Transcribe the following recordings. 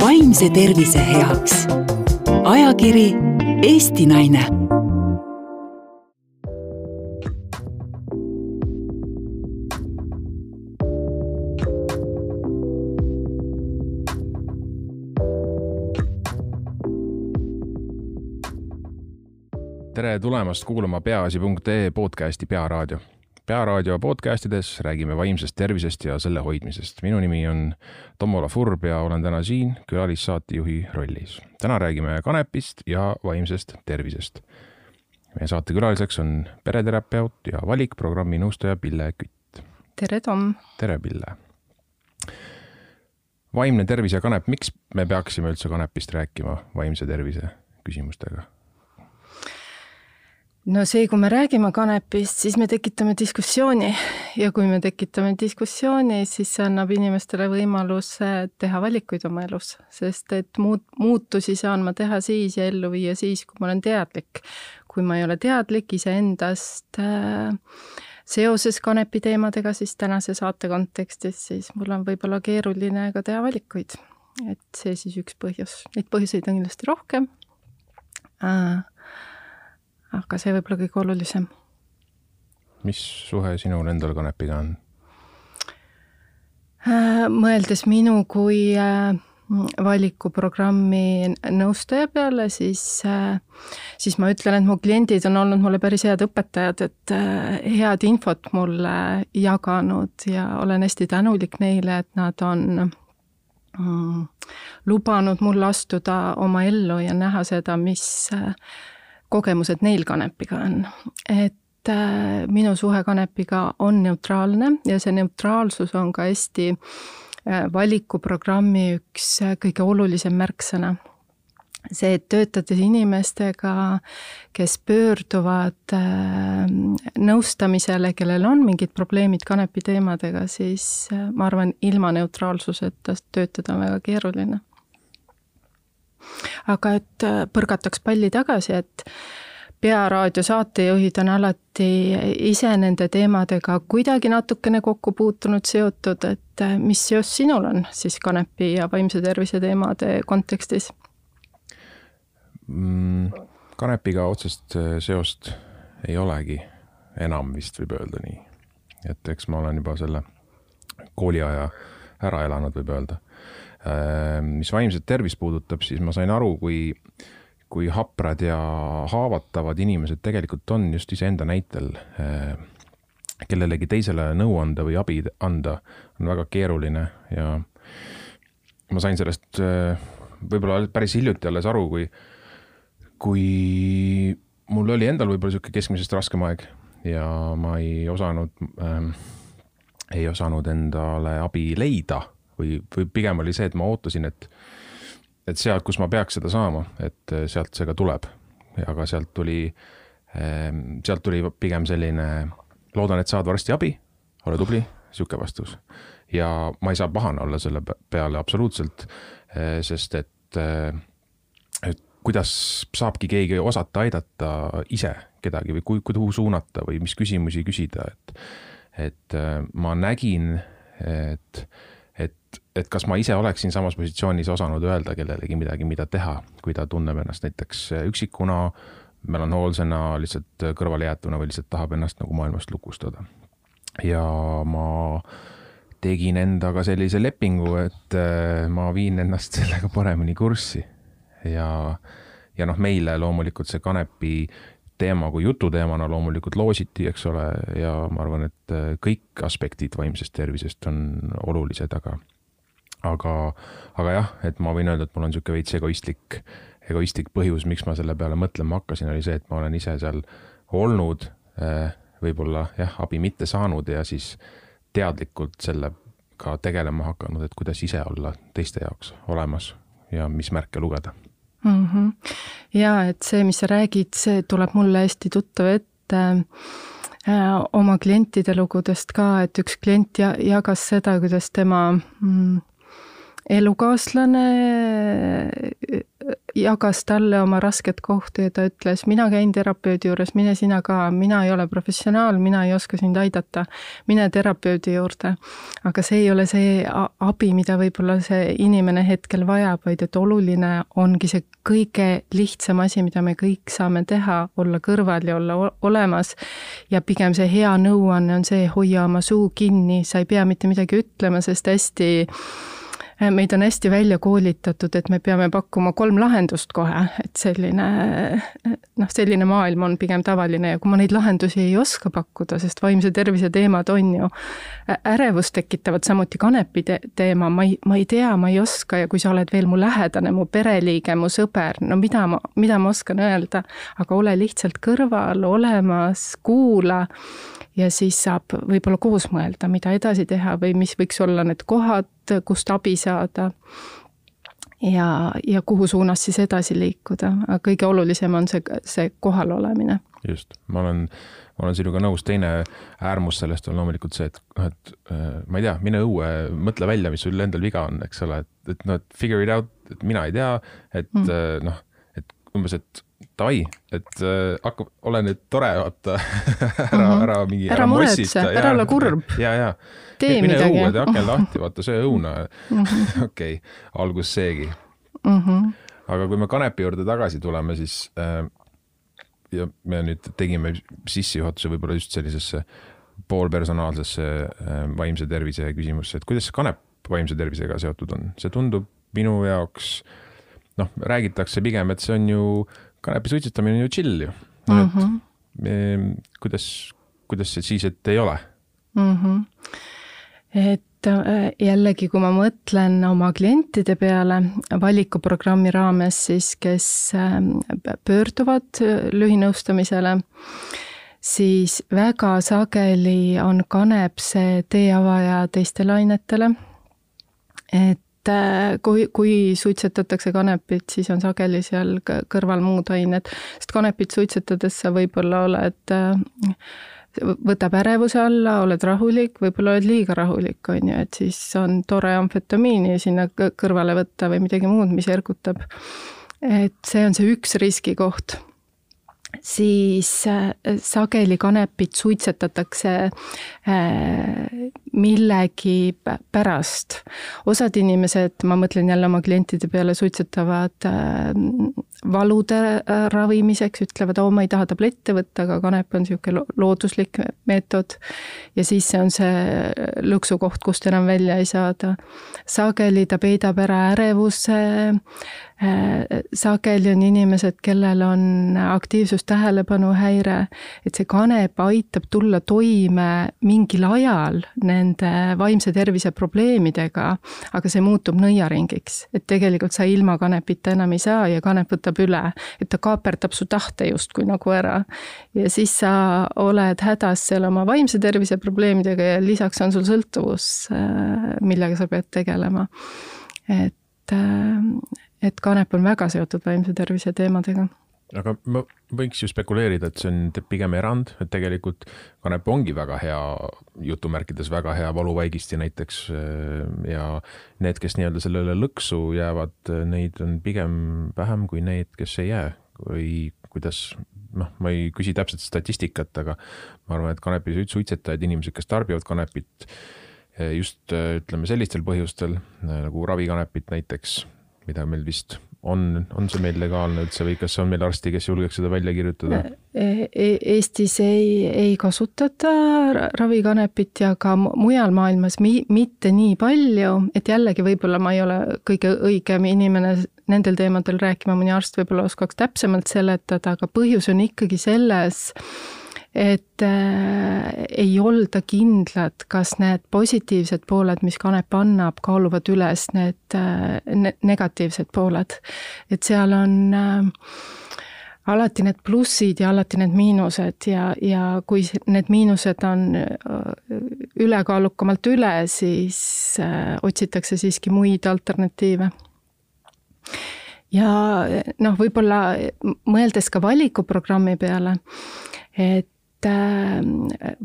vaimse tervise heaks. ajakiri Eesti Naine tere tulemast kuulama peaasi.ee podcasti Pearaadio. Pearaadio podcastides räägime vaimsest tervisest ja selle hoidmisest. minu nimi on Tomola Furb ja olen täna siin külalissaatejuhi rollis. täna räägime kanepist ja vaimsest tervisest. meie saatekülaliseks on pereterapeut ja valikprogrammi nõustaja Pille Kütt. tere, Tom! tere, Pille! vaimne tervis ja kanep, miks me peaksime üldse kanepist rääkima vaimse tervise küsimustega? No see, kui me räägime kanepist, siis me tekitame diskussiooni ja kui me tekitame diskussiooni, siis see annab inimestele võimaluse teha valikuid oma elus, sest et muut-, muutusi saan ma teha siis ja ellu viia siis, kui ma olen teadlik. kui ma ei ole teadlik iseendast äh, seoses kanepi teemadega, siis tänase saate kontekstis, siis mul on võib-olla keeruline ka teha valikuid. et see siis üks põhjus, neid põhjuseid on kindlasti rohkem äh, aga see võib-olla kõige olulisem. mis suhe sinul endal kanepiga on? Äh, mõeldes minu kui äh, valikuprogrammi nõustaja peale, siis, äh, siis ma ütlen, et mu kliendid on olnud mulle päris head õpetajad, et head infot mulle jaganud ja olen hästi tänulik neile, et nad on mm, lubanud mul astuda oma ellu ja näha seda, mis kogemused neil kanepiga on. et äh, minu suhe kanepiga on neutraalne ja see neutraalsus on ka hästi äh, valikuprogrammi üks äh, kõige olulisem märksõna see, et töötades inimestega, kes pöörduvad nõustamisele, kellel on mingid probleemid kanepi teemadega, siis ma arvan, ilma neutraalsuseta töötada on väga keeruline aga et äh, põrgataks palli tagasi, et pearaadio saatejuhid on alati ise nende teemadega kuidagi natukene kokku puutunud, seotud, et äh, mis seos sinul on siis kanepi ja vaimse tervise teemade kontekstis mm,? kanepiga otsest äh, seost ei olegi, enam vist võib öelda nii. et eks ma olen juba selle kooliaja ära elanud, võib öelda mis vaimset tervist puudutab, siis ma sain aru, kui, kui haprad ja haavatavad inimesed tegelikult on just iseenda näitel. Äh, kellelegi teisele nõu anda või abi anda on väga keeruline ja ma sain sellest äh, võib-olla päris hiljuti alles aru, kui, kui mul oli endal võib-olla niisugune keskmisest raskem aeg ja ma ei osanud ähm,, ei osanud endale abi leida või, või pigem oli see, et ma ootasin, et, et sealt, kus ma peaks seda saama, et eh, sealt see ka tuleb. aga sealt tuli, ehm, sealt tuli pigem selline, loodan, et saad varsti abi, ole tubli, sihuke vastus. ja ma ei saa pahane olla selle peale absoluutselt, eh, sest et, eh, et kuidas saabki keegi osata aidata ise kedagi või kui, kuhu suunata või mis küsimusi küsida, et, et ma nägin, et et, et kas ma ise oleksin samas positsioonis osanud öelda kellelegi midagi, mida teha, kui ta tunneb ennast näiteks üksikuna, melanhoolsena, lihtsalt kõrvalejäetuna või lihtsalt tahab ennast nagu maailmast lukustada. ja ma tegin endaga sellise lepingu, et äh, ma viin ennast sellega paremini kurssi ja, ja noh, meile loomulikult see kanepi teema kui jututeemana loomulikult loositi, eks ole, ja ma arvan, et äh, kõik aspektid vaimsest tervisest on olulised, aga aga, aga jah, et ma võin öelda, et mul on niisugune veits egoistlik, egoistlik põhjus, miks ma selle peale mõtlema hakkasin, oli see, et ma olen ise seal olnud, äh, võib-olla jah, abi mitte saanud ja siis teadlikult sellega tegelema hakanud, et kuidas ise olla teiste jaoks olemas ja mis märke lugeda mm. -hmm. ja et see, mis sa räägid, see tuleb mulle hästi tuttav ette äh, oma klientide lugudest ka, et üks klient ja, jagas seda, kuidas tema mm, elukaaslane jagas talle oma rasket kohta ja ta ütles, mina käin terapeudi juures, mine sina ka, mina ei ole professionaal, mina ei oska sind aidata, mine terapeudi juurde. aga see ei ole see abi, mida võib-olla see inimene hetkel vajab, vaid et oluline ongi see kõige lihtsam asi, mida me kõik saame teha, olla kõrval ja olla olemas. ja pigem see hea nõuanne on see, hoia oma suu kinni, sa ei pea mitte midagi ütlema, sest hästi meid on hästi välja koolitatud, et me peame pakkuma kolm lahendust kohe, et selline noh, selline maailm on pigem tavaline ja kui ma neid lahendusi ei oska pakkuda, sest vaimse tervise teemad on ju ärevust tekitavad, samuti kanepi te teema, ma ei, ma ei tea, ma ei oska ja kui sa oled veel mu lähedane, mu pereliige, mu sõber, no mida ma, mida ma oskan öelda, aga ole lihtsalt kõrval, olemas, kuula ja siis saab võib-olla koos mõelda, mida edasi teha või mis võiks olla need kohad, kust abi saada. ja, ja kuhu suunas siis edasi liikuda, aga kõige olulisem on see, see kohal olemine. just, ma olen, ma olen sinuga nõus, teine äärmus sellest on loomulikult see, et et äh, ma ei tea, mine õue, mõtle välja, mis sul endal viga on, eks ole, et, et noh, et figure it out, et mina ei tea, et mm. Äh, noh, et umbes, et davai, et äh, hakkab, ole nüüd tore, vaata ära mm, -hmm. ära mingi. ära muretse, ära ole kurb. ja, ja. tee mine midagi. õue, tee aken lahti, vaata, söö õuna -hmm.. okei algus seegi mm. -hmm. aga kui me kanepi juurde tagasi tuleme, siis äh, ja me nüüd tegime sissejuhatuse võib-olla just sellisesse poolpersonaalsesse äh, vaimse tervise küsimusse, et kuidas see kanep vaimse tervisega seotud on, see tundub minu jaoks noh, räägitakse pigem, et see on ju kanepi suitsetamine on ju chill ju mm. -hmm. et kuidas, kuidas see siis, et ei ole mm? -hmm. et äh, jällegi, kui ma mõtlen oma klientide peale valikuprogrammi raames, siis kes ähm, pöörduvad lühinõustamisele, siis väga sageli on kanep see tee avaja teistele ainetele. et et äh, kui, kui suitsetatakse kanepit, siis on sageli seal kõrval muud ained, sest kanepit suitsetades sa võib-olla oled äh, võtab ärevuse alla, oled rahulik, võib-olla oled liiga rahulik, on ju, et siis on tore amfetamiini sinna kõrvale võtta või midagi muud, mis ergutab. et see on see üks riskikoht siis äh, sageli kanepit suitsetatakse äh, millegi pärast. osad inimesed, ma mõtlen jälle oma klientide peale, suitsetavad äh, valude ravimiseks, ütlevad, oo, ma ei taha tablette võtta, aga kanep on niisugune looduslik meetod. ja siis see on see lõksukoht, kust enam välja ei saada. sageli ta peidab ära ärevuse, sageli on inimesed, kellel on aktiivsus tähelepanuhäire, et see kanep aitab tulla toime mingil ajal nende vaimse tervise probleemidega, aga see muutub nõiaringiks. et tegelikult sa ilma kanepita enam ei saa ja kanep võtab üle, et ta kaaperdab su tahte justkui nagu ära. ja siis sa oled hädas seal oma vaimse tervise probleemidega ja lisaks on sul sõltuvus, äh, millega sa pead tegelema. et, äh, et kanep on väga seotud vaimse tervise teemadega aga ma võiks ju spekuleerida, et see on pigem erand, et tegelikult kanep ongi väga hea, jutumärkides väga hea valuvaigisti näiteks. ja need, kes nii-öelda sellele lõksu jäävad, neid on pigem vähem kui need, kes ei jää või kuidas, noh, ma ei küsi täpset statistikat, aga ma arvan, et kanepi suitsetajaid, inimesed, kes tarbivad kanepit just ütleme sellistel põhjustel nagu ravikanepit näiteks, mida meil vist on, on see meil legaalne üldse või kas on meil arsti, kes julgeks seda välja kirjutada e? e Eestis ei, ei kasutata ravikanepit ja ka mujal maailmas mi, mitte nii palju, et jällegi võib-olla ma ei ole kõige õigem inimene nendel teemadel rääkima, mõni arst võib-olla oskaks täpsemalt seletada, aga põhjus on ikkagi selles, et äh, ei olda kindlad, kas need positiivsed pooled, mis kanep annab, kaaluvad üles need äh, ne negatiivsed pooled. et seal on äh, alati need plussid ja alati need miinused ja, ja kui need miinused on äh, ülekaalukamalt üle, siis äh, otsitakse siiski muid alternatiive ja noh, võib-olla mõeldes ka valikuprogrammi peale, et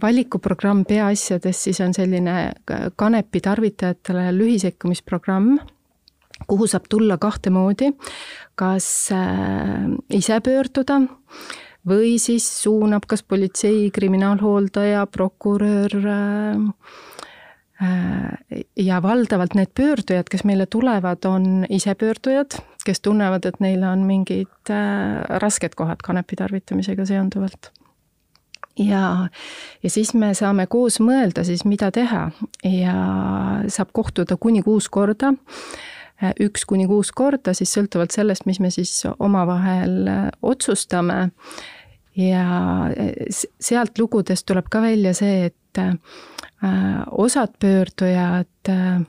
valikuprogramm peaasjades siis on selline kanepi tarvitajatele lühisekkumisprogramm, kuhu saab tulla kahte moodi, kas äh, ise pöörduda või siis suunab kas politsei, kriminaalhooldaja, prokurör äh, ja valdavalt need pöördujad, kes meile tulevad, on isepöördujad, kes tunnevad, et neil on mingid rasked kohad kanepi tarvitamisega seonduvalt ja, ja siis me saame koos mõelda siis, mida teha. Ja saab kohtuda kuni kuus korda. Üks kuni kuus korda, siis sõltuvalt sellest, mis me siis omavahel otsustame. ja sealt lugudest tuleb ka välja see, et äh, osad pöördujad, äh,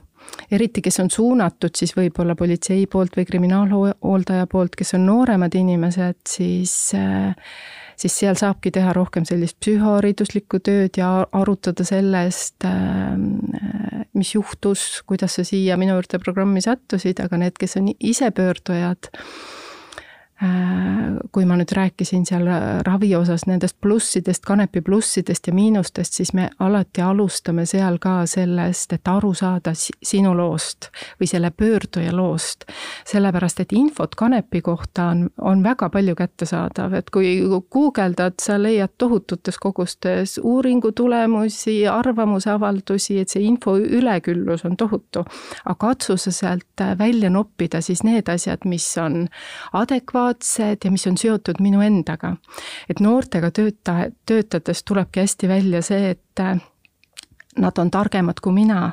eriti kes on suunatud siis võib-olla politsei poolt või kriminaalhooldaja poolt, kes on nooremad inimesed, siis äh, siis seal saabki teha rohkem sellist psühhohariduslikku tööd ja arutada sellest, ähm, mis juhtus, kuidas sa siia minu juurde programmi sattusid, aga need, kes on isepöördujad, Äh, kui ma nüüd rääkisin seal ravi osas nendest plussidest, kanepi plussidest ja miinustest, siis me alati alustame seal ka sellest, et aru saada sinu loost või selle pöörduja loost. sellepärast, et infot kanepi kohta on, on väga palju kättesaadav, et kui guugeldad, sa leiad tohututes kogustes uuringu tulemusi, arvamusavaldusi, et see info üleküllus on tohutu. aga katsu sa sealt välja noppida siis need asjad, mis on adekvaatsed, adekvaatsed ja mis on seotud minu endaga. et noortega tööta, töötades tulebki hästi välja see, et nad on targemad kui mina.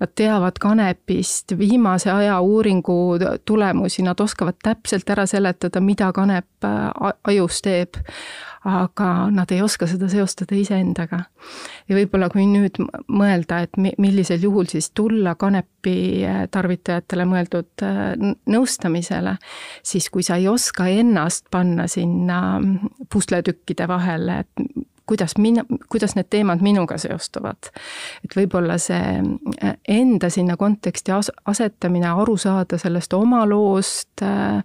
Nad teavad kanepist viimase aja uuringu tulemusi, nad oskavad täpselt ära seletada, mida kanep äh, ajus teeb aga nad ei oska seda seostada iseendaga. ja võib-olla kui nüüd mõelda, et millisel juhul siis tulla kanepi äh, tarvitajatele mõeldud äh, nõustamisele, siis kui sa ei oska ennast panna sinna mm, pusletükkide vahele, et kuidas mina, kuidas need teemad minuga seostuvad. et võib-olla see äh, enda sinna konteksti asetamine, aru saada sellest oma loost äh,,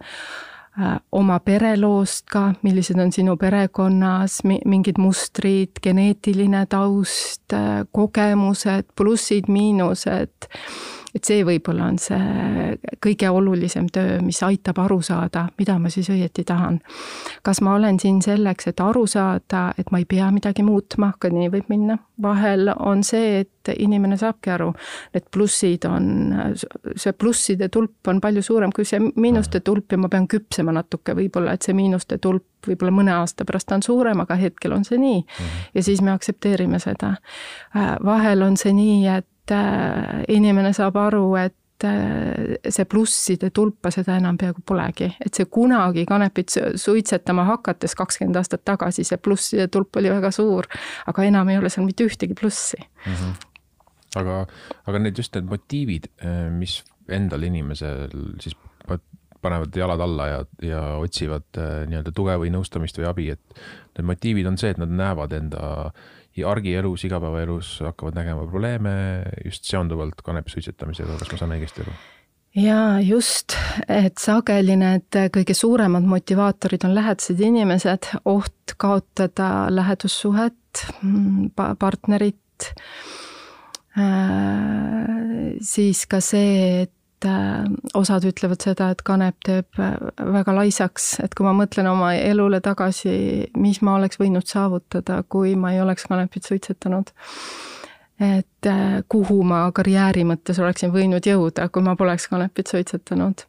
Äh, oma pereloost ka, millised on sinu perekonnas mingid mustrid, geneetiline taust, äh, kogemused, plussid-miinused et see võib-olla on see kõige olulisem töö, mis aitab aru saada, mida ma siis õieti tahan. kas ma olen siin selleks, et aru saada, et ma ei pea midagi muutma, ka nii võib minna. vahel on see, et inimene saabki aru, et plussid on, see plusside tulp on palju suurem kui see miinuste tulp ja ma pean küpsema natuke võib-olla, et see miinuste tulp võib-olla mõne aasta pärast on suurem, aga hetkel on see nii. Mhm. ja siis me aktsepteerime seda. vahel on see nii, et Äh, inimene saab aru, et äh, see plusside tulpa seda enam peaaegu polegi, et see kunagi kanepit suitsetama hakates kakskümmend aastat tagasi, see plusside tulp oli väga suur, aga enam ei ole seal mitte ühtegi plussi mm. -hmm. aga, aga need just need motiivid, äh, mis endal inimesel siis panevad jalad alla ja, ja otsivad nii-öelda tuge või nõustamist või abi, et need motiivid on see, et nad näevad enda äh, argielus, igapäevaelus hakkavad nägema probleeme just seonduvalt kanepi suitsetamisega, kas ma saan õigesti aru? jaa, just, et sageli need kõige suuremad motivaatorid on lähedased inimesed, oht kaotada lähedussuhet, partnerit, äh, siis ka see, et et äh, osad ütlevad seda, et kanep teeb äh, väga laisaks, et kui ma mõtlen oma elule tagasi, mis ma oleks võinud saavutada, kui ma ei oleks kanepit suitsetanud et äh, kuhu ma karjääri mõttes oleksin võinud jõuda, kui ma poleks kanepit suitsetanud.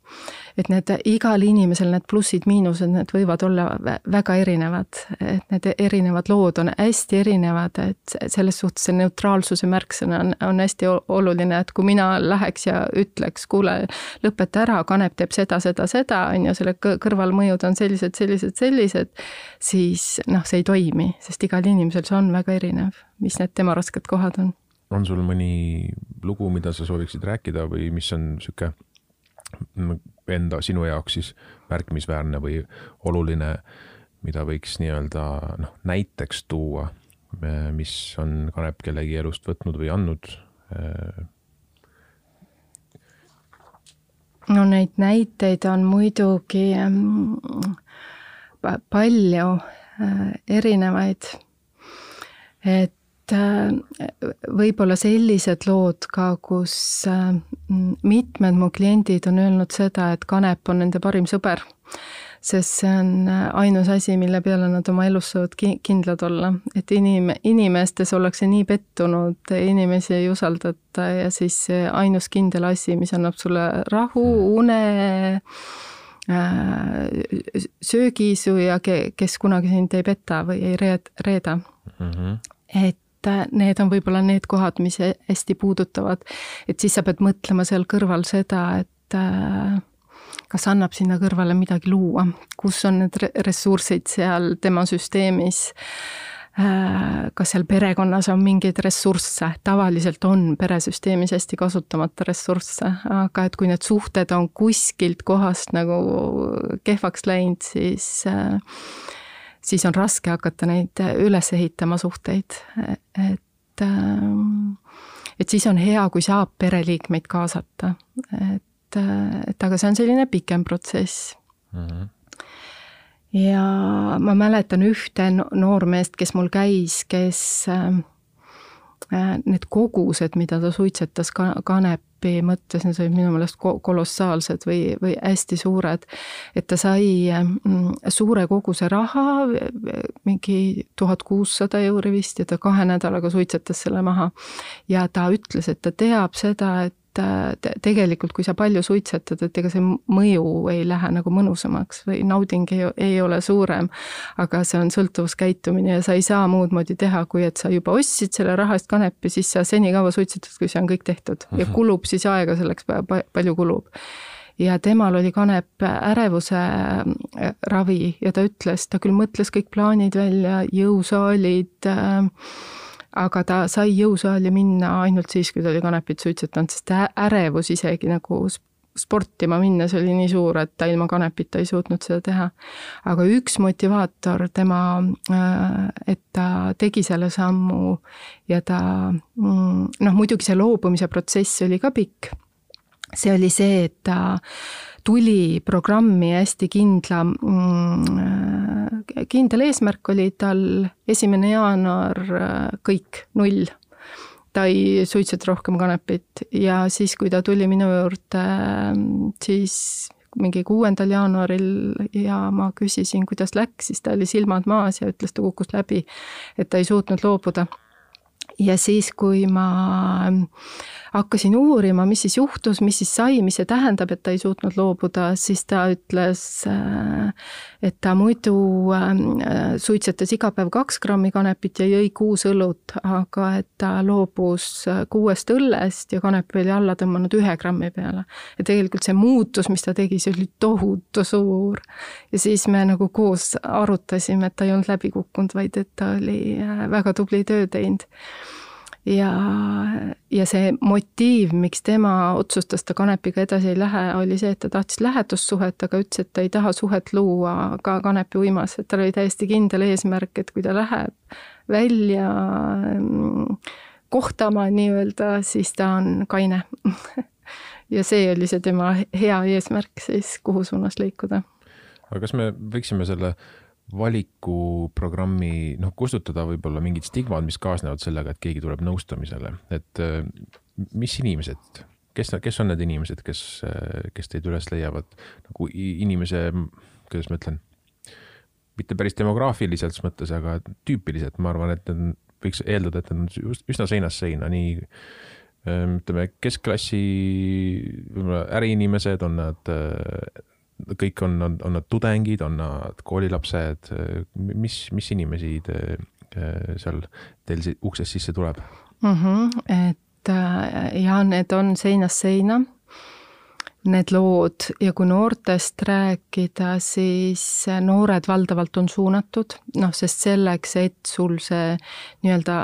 Et need, igal inimesel need plussid-miinused, need võivad olla väga erinevad, et need erinevad lood on hästi erinevad, et selles suhtes see neutraalsuse märksõna on, on hästi oluline, et kui mina läheks ja ütleks, kuule, lõpeta ära, kanep teeb seda, seda, seda, on ju, selle kõrvalmõjud on sellised, sellised, sellised, siis noh, see ei toimi, sest igal inimesel see on väga erinev, mis need tema rasked kohad on. On sul mõni lugu, mida sa sooviksid rääkida või mis on sihuke enda, sinu jaoks siis märkimisväärne või oluline, mida võiks nii-öelda noh, näiteks tuua, mis on kanep kellegi elust võtnud või andnud? no neid näiteid on muidugi mm, palju äh, erinevaid. et võib-olla sellised lood ka, kus mitmed mu kliendid on öelnud seda, et kanep on nende parim sõber sest see on äh, ainus asi, mille peale nad oma elus saavad ki-, kindlad olla. et inim-, inimestes ollakse nii pettunud, inimesi ei usaldata ja siis see ainus kindel asi, mis annab sulle rahu, mm. une, äh, söögiisu ja ke-, kes kunagi sind ei peta või ei reed-, reeda mm. -hmm. et äh, need on võib-olla need kohad, mis hästi puudutavad. et siis sa pead mõtlema seal kõrval seda, et äh, kas annab sinna kõrvale midagi luua, kus on need ressursid seal tema süsteemis, äh, kas seal perekonnas on mingeid ressursse, tavaliselt on peresüsteemis hästi kasutamata ressursse, aga et kui need suhted on kuskilt kohast nagu kehvaks läinud, siis äh, siis on raske hakata neid üles ehitama, suhteid, et äh, et siis on hea, kui saab pereliikmeid kaasata, et et, et aga see on selline pikem protsess mm. -hmm. ja ma mäletan ühte noormeest, kes mul käis, kes äh, need kogused, mida ta suitsetas ka kanepi mõttes, need olid minu meelest kolossaalsed või, või hästi suured. et ta sai mm, suure koguse raha, mingi tuhat kuussada euri vist ja ta kahe nädalaga suitsetas selle maha. ja ta ütles, et ta teab seda, et et tegelikult, kui sa palju suitsetad, et ega see mõju ei lähe nagu mõnusamaks või nauding ei, ei ole suurem. aga see on sõltuvuskäitumine ja sa ei saa muud moodi teha, kui et sa juba ostsid selle raha eest kanepi, siis sa senikaua suitsetad, kui see on kõik tehtud ja mhm. kulub siis aega selleks, palju kulub ja temal oli kanep ärevuse äh, ravi ja ta ütles, ta küll mõtles kõik plaanid välja, jõusaalid äh,, aga ta sai jõusaali minna ainult siis, kui ta oli kanepit suitsetanud, sest ärevus isegi nagu sportima minnes oli nii suur, et ta ilma kanepita ei suutnud seda teha. aga üks motivaator tema, äh, et ta tegi selle sammu ja ta mm, noh, muidugi see loobumise protsess oli ka pikk, see oli see, et ta tuli programmi hästi kindla mm,, kindel eesmärk oli tal esimene jaanuar kõik, null. ta ei suitseta rohkem kanepit ja siis, kui ta tuli minu juurde, siis mingi kuuendal jaanuaril ja ma küsisin, kuidas läks, siis ta oli silmad maas ja ütles, ta kukkus läbi, et ta ei suutnud loobuda. ja siis, kui ma hakkasin uurima, mis siis juhtus, mis siis sai, mis see tähendab, et ta ei suutnud loobuda, siis ta ütles, äh, et ta muidu äh, suitsetas iga päev kaks grammi kanepit ja jõi kuus õlut, aga et ta loobus äh, kuuest õllest ja kanepi oli alla tõmmanud ühe grammi peale. ja tegelikult see muutus, mis ta tegi, see oli tohutu suur. ja siis me nagu koos arutasime, et ta ei olnud läbi kukkunud, vaid et ta oli väga tubli töö teinud ja, ja see motiiv, miks tema otsustas, ta kanepiga edasi ei lähe, oli see, et ta tahtis lähedussuhet, aga ütles, et ta ei taha suhet luua ka kanepi uimas, et tal oli täiesti kindel eesmärk, et kui ta läheb välja mm, kohtama nii-öelda, siis ta on kaine ja see oli see tema hea eesmärk siis, kuhu suunas liikuda. aga kas me võiksime selle valikuprogrammi, noh, kustutada võib-olla mingid stigmad, mis kaasnevad sellega, et keegi tuleb nõustamisele, et äh, mis inimesed, kes, kes on need inimesed, kes, äh, kes teid üles leiavad? Nagu inimese, kuidas ma ütlen, mitte päris demograafiliselt mõttes, aga tüüpiliselt, ma arvan, et võiks eeldada, et need on üsna seinast seina, nii ähm, ütleme, keskklassi võib-olla äriinimesed, on nad kõik on, on, on nad tudengid, on nad koolilapsed, mis, mis inimesi te, seal teil uksest sisse tuleb mm? -hmm, et äh, ja need on seinast seina, need lood ja kui noortest rääkida, siis noored valdavalt on suunatud, noh, sest selleks, et sul see nii-öelda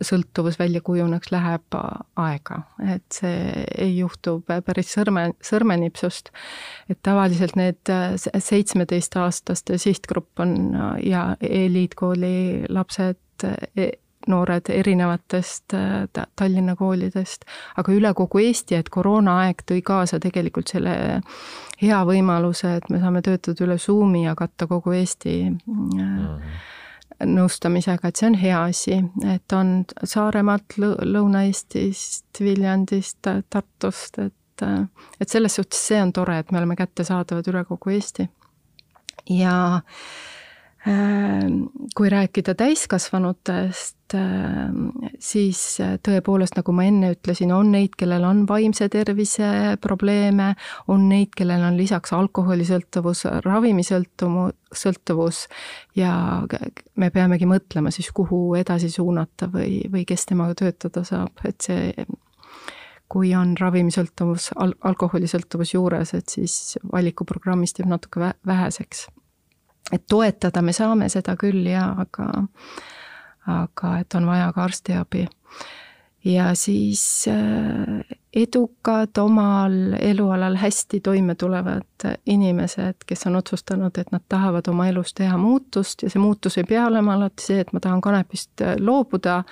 sõltuvus välja kujuneks, läheb aega, et see ei juhtu päris sõrme, sõrmenipsust. et tavaliselt need seitsmeteistaastaste sihtgrupp on ja eliitkooli lapsed, e, noored erinevatest Tallinna koolidest, aga üle kogu Eesti, et koroonaaeg tõi kaasa tegelikult selle hea võimaluse, et me saame töötada üle Zoomi ja katta kogu Eesti mm. -hmm nõustamisega, et see on hea asi, et on Saaremaalt, Lõuna-Eestist, Viljandist, Tartust, et, et selles suhtes see on tore, et me oleme kättesaadavad üle kogu Eesti. ja kui rääkida täiskasvanutest, siis tõepoolest, nagu ma enne ütlesin, on neid, kellel on vaimse tervise probleeme, on neid, kellel on lisaks alkoholisõltuvus, ravimisõltuvus, sõltuvus ja me peamegi mõtlema siis, kuhu edasi suunata või, või kes temaga töötada saab, et see kui on ravimisõltuvus al, alkoholisõltuvus juures, et siis valikuprogrammist jääb natuke väheseks et toetada me saame seda küll ja, aga, aga et on vaja ka arstiabi. ja siis äh, edukad omal elualal hästi toime tulevad inimesed, kes on otsustanud, et nad tahavad oma elus teha muutust ja see muutus ei pea olema alati see, et ma tahan kanepist loobuda,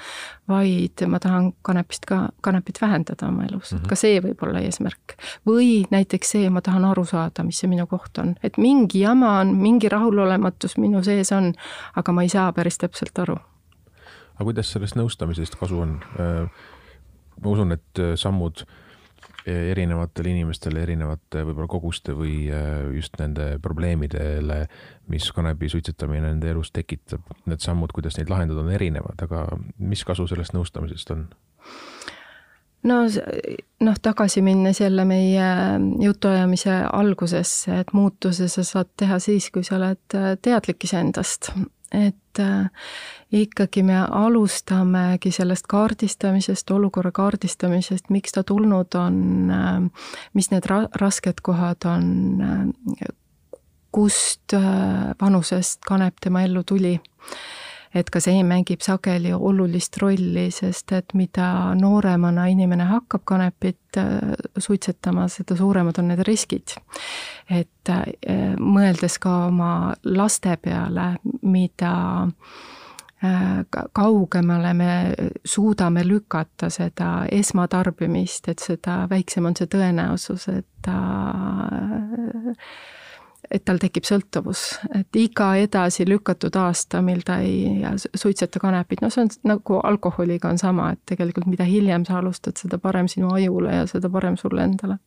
vaid ma tahan kanepist ka, kanepit vähendada oma elus mm, -hmm. ka see võib olla eesmärk. või näiteks see, ma tahan aru saada, mis see minu koht on, et mingi jama on, mingi rahulolematus minu sees on, aga ma ei saa päris täpselt aru. aga kuidas sellest nõustamisest kasu on? Äh, ma usun, et äh, sammud erinevatele inimestele erinevate võib-olla koguste või äh, just nende probleemidele, mis kanepi suitsetamine nende elus tekitab, need sammud, kuidas neid lahendada, on erinevad, aga mis kasu sellest nõustamisest on? no noh, tagasi minnes jälle meie jutuajamise algusesse, et muutuse sa saad teha siis, kui sa oled teadlik iseendast et äh, ikkagi me alustamegi sellest kaardistamisest, olukorra kaardistamisest, miks ta tulnud on, äh, mis need ra-, rasked kohad on, äh, kust vanusest kanep tema ellu tuli et ka see mängib sageli olulist rolli, sest et mida nooremana inimene hakkab kanepit äh, suitsetama, seda suuremad on need riskid. et äh, mõeldes ka oma laste peale, mida äh, kaugemale me suudame lükata seda esmatarbimist, et seda väiksem on see tõenäosus, et ta et tal tekib sõltuvus, et iga edasi lükatud aasta, mil ta ei suitseta kanepit, noh, see on nagu alkoholiga on sama, et tegelikult mida hiljem sa alustad, seda parem sinu ajule ja seda parem sulle endale.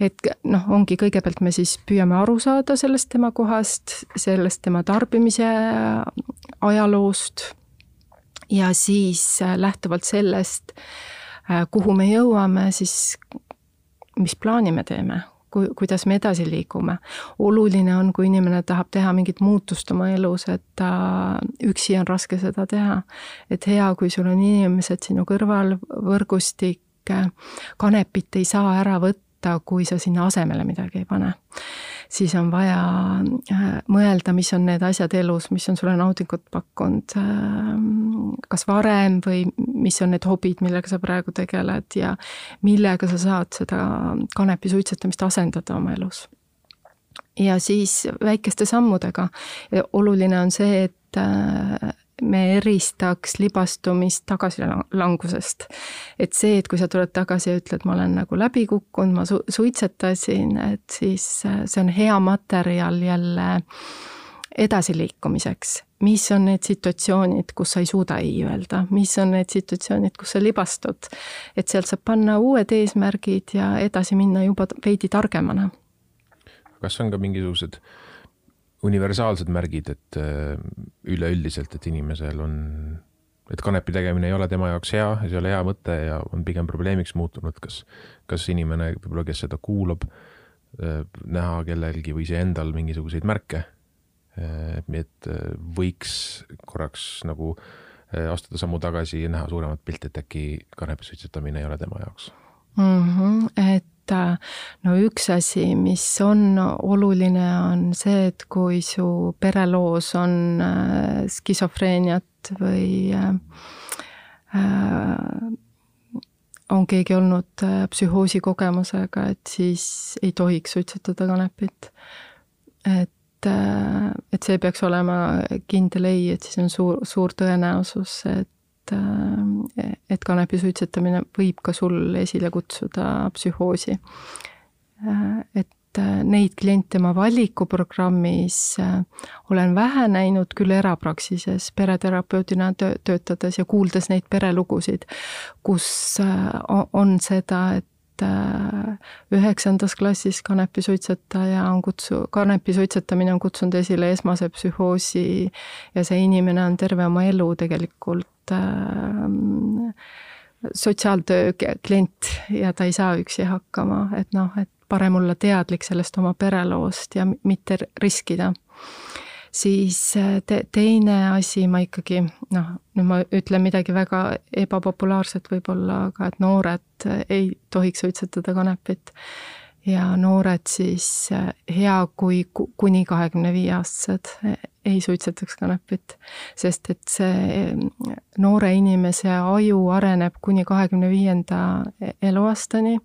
et noh, ongi kõigepealt me siis püüame aru saada sellest tema kohast, sellest tema tarbimise ajaloost ja siis äh, lähtuvalt sellest, äh, kuhu me jõuame, siis mis plaani me teeme kui, kuidas me edasi liigume. oluline on, kui inimene tahab teha mingit muutust oma elus, et ta, üksi on raske seda teha. et hea, kui sul on inimesed sinu kõrval, võrgustik, kanepit ei saa ära võtta, kui sa sinna asemele midagi ei pane siis on vaja äh, mõelda, mis on need asjad elus, mis on sulle naudingut pakkunud äh, kas varem või mis on need hobid, millega sa praegu tegeled ja millega sa saad seda kanepi suitsetamist asendada oma elus. ja siis väikeste sammudega. oluline on see, et äh, me eristaks libastumist tagasilangusest. et see, et kui sa tuled tagasi ja ütled, ma olen nagu läbi kukkunud, ma su-, suitsetasin, et siis äh, see on hea materjal jälle edasiliikumiseks. mis on need situatsioonid, kus sa ei suuda ei öelda, mis on need situatsioonid, kus sa libastud. et sealt saab panna uued eesmärgid ja edasi minna juba veidi targemana. kas on ka mingisugused äh, universaalsed märgid, et äh, üleüldiselt, et inimesel on, et kanepi tegemine ei ole tema jaoks hea ja see ei ole hea mõte ja on pigem probleemiks muutunud, kas, kas inimene võib-olla, kes seda kuulab, äh, näha kellelgi või iseendal mingisuguseid märke, äh, et võiks korraks nagu astuda sammu tagasi ja näha suuremat pilti, et äkki kanepi suitsetamine ei ole tema jaoks mm. -hmm, et et no üks asi, mis on oluline, on see, et kui su pereloos on äh, skisofreeniat või äh, äh, on keegi olnud psühhoosi kogemusega, et siis ei tohiks suitsetada kanepit. et, et see peaks olema kindel ei, et siis on suur, suur tõenäosus, et et, et kanepi suitsetamine võib ka sul esile kutsuda psühhoosi. et äh, neid kliente ma valikuprogrammis äh, olen vähe näinud küll erapraksises pereterapeudina töö, töötades ja kuuldes neid perelugusid, kus äh, on seda, et üheksandas klassis kanepisuitsetaja on kutsu-, kanepi suitsetamine on kutsunud esile esmase psühhoosi ja see inimene on terve oma elu tegelikult äh, sotsiaaltöö klient ja ta ei saa üksi hakkama, et noh, et parem olla teadlik sellest oma pereloost ja mitte riskida. Siis äh, te, teine asi ma ikkagi noh, nüüd ma ütlen midagi väga ebapopulaarset võib-olla, aga et noored ei tohiks suitsetada kanepit. Ja noored siis äh, hea, kui kuni kahekümne viie aastased ei suitsetaks kanepit, sest et see noore inimese aju areneb kuni kahekümne viienda eluaastani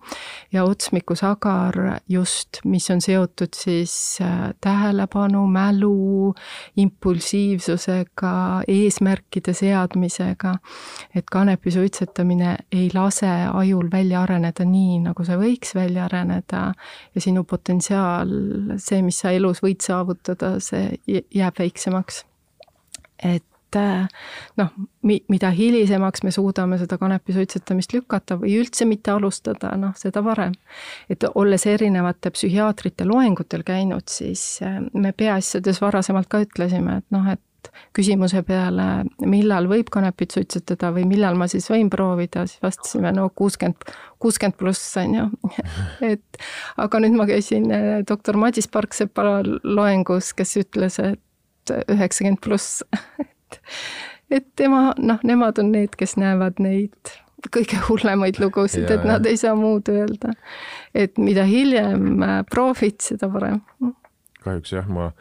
ja otsmikusagar just, mis on seotud siis äh, tähelepanu, mälu, impulsiivsusega, eesmärkide seadmisega, et kanepi suitsetamine ei lase ajul välja areneda nii, nagu see võiks välja areneda ja sinu potentsiaal, see, mis sa elus võid saavutada, see jääb väiksemaks väiksemaks. et äh, noh, mi-, mida hilisemaks me suudame seda kanepi suitsetamist lükata või üldse mitte alustada, noh, seda parem. et olles erinevate psühhiaatrite loengutel käinud, siis äh, me peaasjades varasemalt ka ütlesime, et noh, et küsimuse peale, millal võib kanepit suitsetada või millal ma siis võin proovida, siis vastasime no kuuskümmend, kuuskümmend pluss on ju. et aga nüüd ma käisin äh, doktor Madis Parksepa loengus, kes ütles, et üheksakümmend pluss, et et tema, noh, nemad on need, kes näevad neid kõige hullemaid lugusid, et nad ei saa muud öelda. et mida hiljem äh, proovid, seda parem. kahjuks jah, ma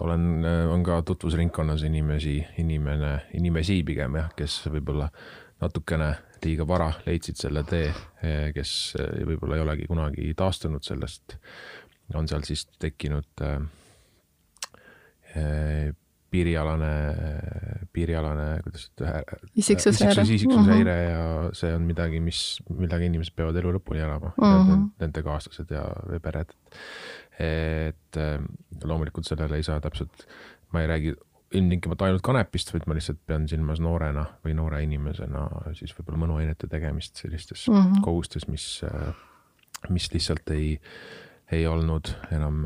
olen, äh, on ka tutvusringkonnas inimesi, inimene, inimesi pigem jah, kes võib-olla natukene liiga vara leidsid selle tee, äh, kes võib-olla ei olegi kunagi taastunud sellest. on seal siis tekkinud äh, piirialane, piirialane, kuidas öelda. isiksushäire. isiksushäire mm -hmm. ja see on midagi, mis, millega inimesed peavad elu lõpuni elama mm, -hmm. nende kaaslased ja pered. et eh, loomulikult sellele ei saa täpselt, ma ei räägi ilmtingimata ainult kanepist, vaid ma lihtsalt pean silmas noorena või noore inimesena siis võib-olla mõnuainete tegemist sellistes mm -hmm. kogustes, mis, mis lihtsalt ei, ei olnud enam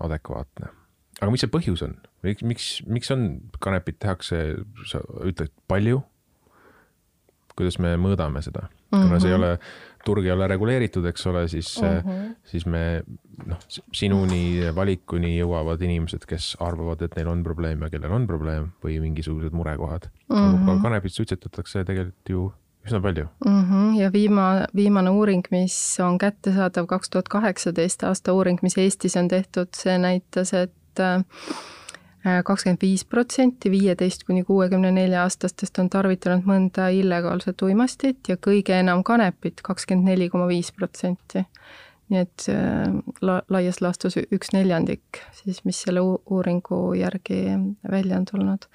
adekvaatne aga mis see põhjus on, miks, miks, miks on, kanepit tehakse, sa ütled palju? kuidas me mõõdame seda mm, -hmm. kuna see ei mhm. ole, turg ei ole reguleeritud, eks ole, siis mm, -hmm. siis me noh, sinuni valikuni jõuavad inimesed, kes arvavad, et neil on probleem ja kellel on probleem või mingisugused murekohad mm. -hmm. aga kanepit suitsetatakse tegelikult ju üsna palju mm. -hmm. ja viima-, viimane uuring, mis on kättesaadav, kaks tuhat kaheksateist aasta uuring, mis Eestis on tehtud, see näitas, et et kakskümmend viis protsenti viieteist kuni kuuekümne nelja aastastest on tarvitanud mõnda illegaalset uimastit ja kõige enam kanepit, kakskümmend neli koma viis protsenti nii et äh, la-, laias laastus üks neljandik siis, mis selle uuringu järgi välja on tulnud.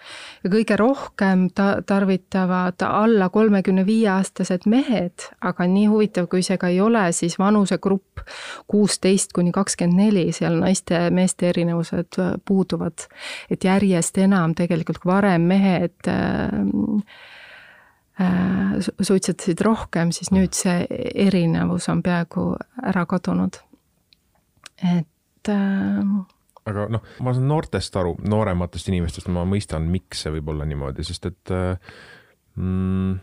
ja kõige rohkem ta-, tarvitavad alla kolmekümne viie aastased mehed, aga nii huvitav, kui see ka ei ole, siis vanusegrupp kuusteist kuni kakskümmend neli, seal naiste-meeste erinevused puuduvad. et järjest enam tegelikult, kui varem mehed äh, Äh, suitsetasid rohkem, siis nüüd see erinevus on peaaegu ära kadunud. et äh, aga noh, ma saan noortest aru, noorematest inimestest ma mõistan, miks see võib olla niimoodi, sest et äh, mm,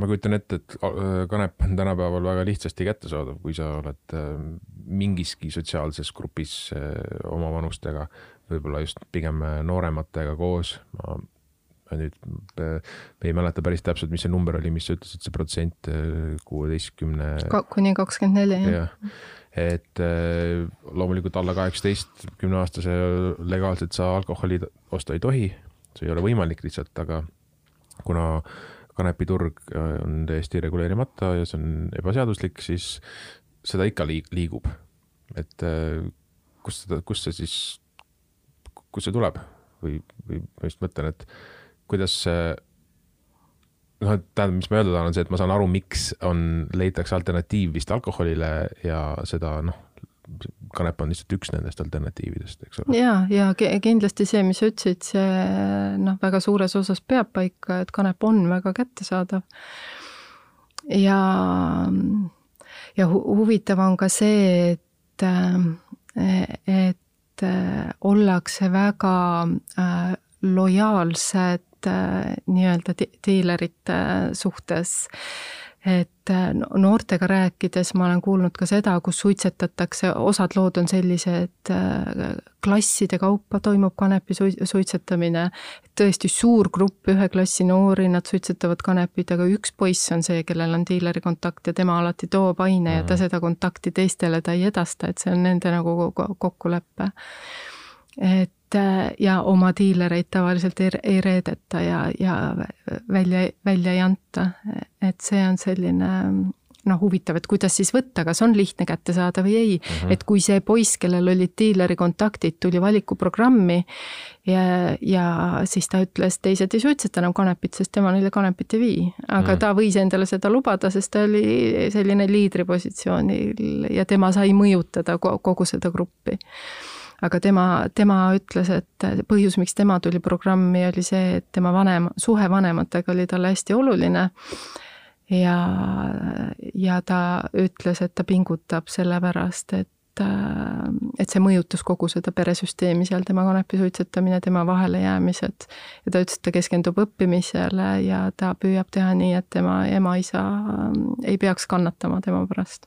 ma kujutan ette, et kanep on tänapäeval väga lihtsasti kättesaadav, kui sa oled mingiski sotsiaalses grupis oma vanustega, võib-olla just pigem noorematega koos, ma ma nüüd ei mäleta päris täpselt, mis see number oli, mis sa ütlesid, see protsent äh, kuueteistkümne. kuni kakskümmend neli, jah. et äh, loomulikult alla kaheksateist, kümneaastase legaalselt sa alkoholi osta ei tohi, see ei ole võimalik lihtsalt, aga kuna kanepiturg äh, on täiesti reguleerimata ja see on ebaseaduslik, siis seda ikka liigub. et kust seda, kust see siis, kust see tuleb või, või ma just mõtlen, et kuidas noh, et tähendab, mis ma öelda tahan, on see, et ma saan aru, miks on, leitakse alternatiiv vist alkoholile ja seda noh, kanep on lihtsalt üks nendest alternatiividest, eks ole. ja, ja kindlasti see, mis sa ütlesid, see noh, väga suures osas peab paika, et kanep on väga kättesaadav. ja, ja hu huvitav on ka see, et, et ollakse väga äh, lojaalsed äh, nii-öelda diilerite suhtes et äh, noortega rääkides ma olen kuulnud ka seda, kus suitsetatakse, osad lood on sellised, äh, klasside kaupa toimub kanepi suitsetamine. tõesti suur grupp, ühe klassi noori, nad suitsetavad kanepit, aga üks poiss on see, kellel on diileri kontakt ja tema alati toob aine mm. ja ta mhm. seda kontakti teistele ta ei edasta, et see on nende nagu kokkulepe. et ja oma diilereid tavaliselt ei, ei reedeta ja, ja välja, välja ei anta. et see on selline noh, huvitav, et kuidas siis võtta, kas on lihtne kätte saada või ei mm. -hmm. et kui see poiss, kellel olid diileri kontaktid, tuli valikuprogrammi ja, ja siis ta ütles, teised ei suitseta enam kanepit, sest tema neile kanepit ei vii. aga mm -hmm. ta võis endale seda lubada, sest ta oli selline liidripositsioonil ja tema sai mõjutada kogu seda gruppi aga tema, tema ütles, et põhjus, miks tema tuli programmi, oli see, et tema vanem, suhe vanematega oli talle hästi oluline. ja, ja ta ütles, et ta pingutab sellepärast, et et see mõjutas kogu seda peresüsteemi seal, tema kanepi suitsetamine, tema vahelejäämised. ja ta ütles, et ta keskendub õppimisele ja ta püüab teha nii, et tema ema-isa ei peaks kannatama tema pärast.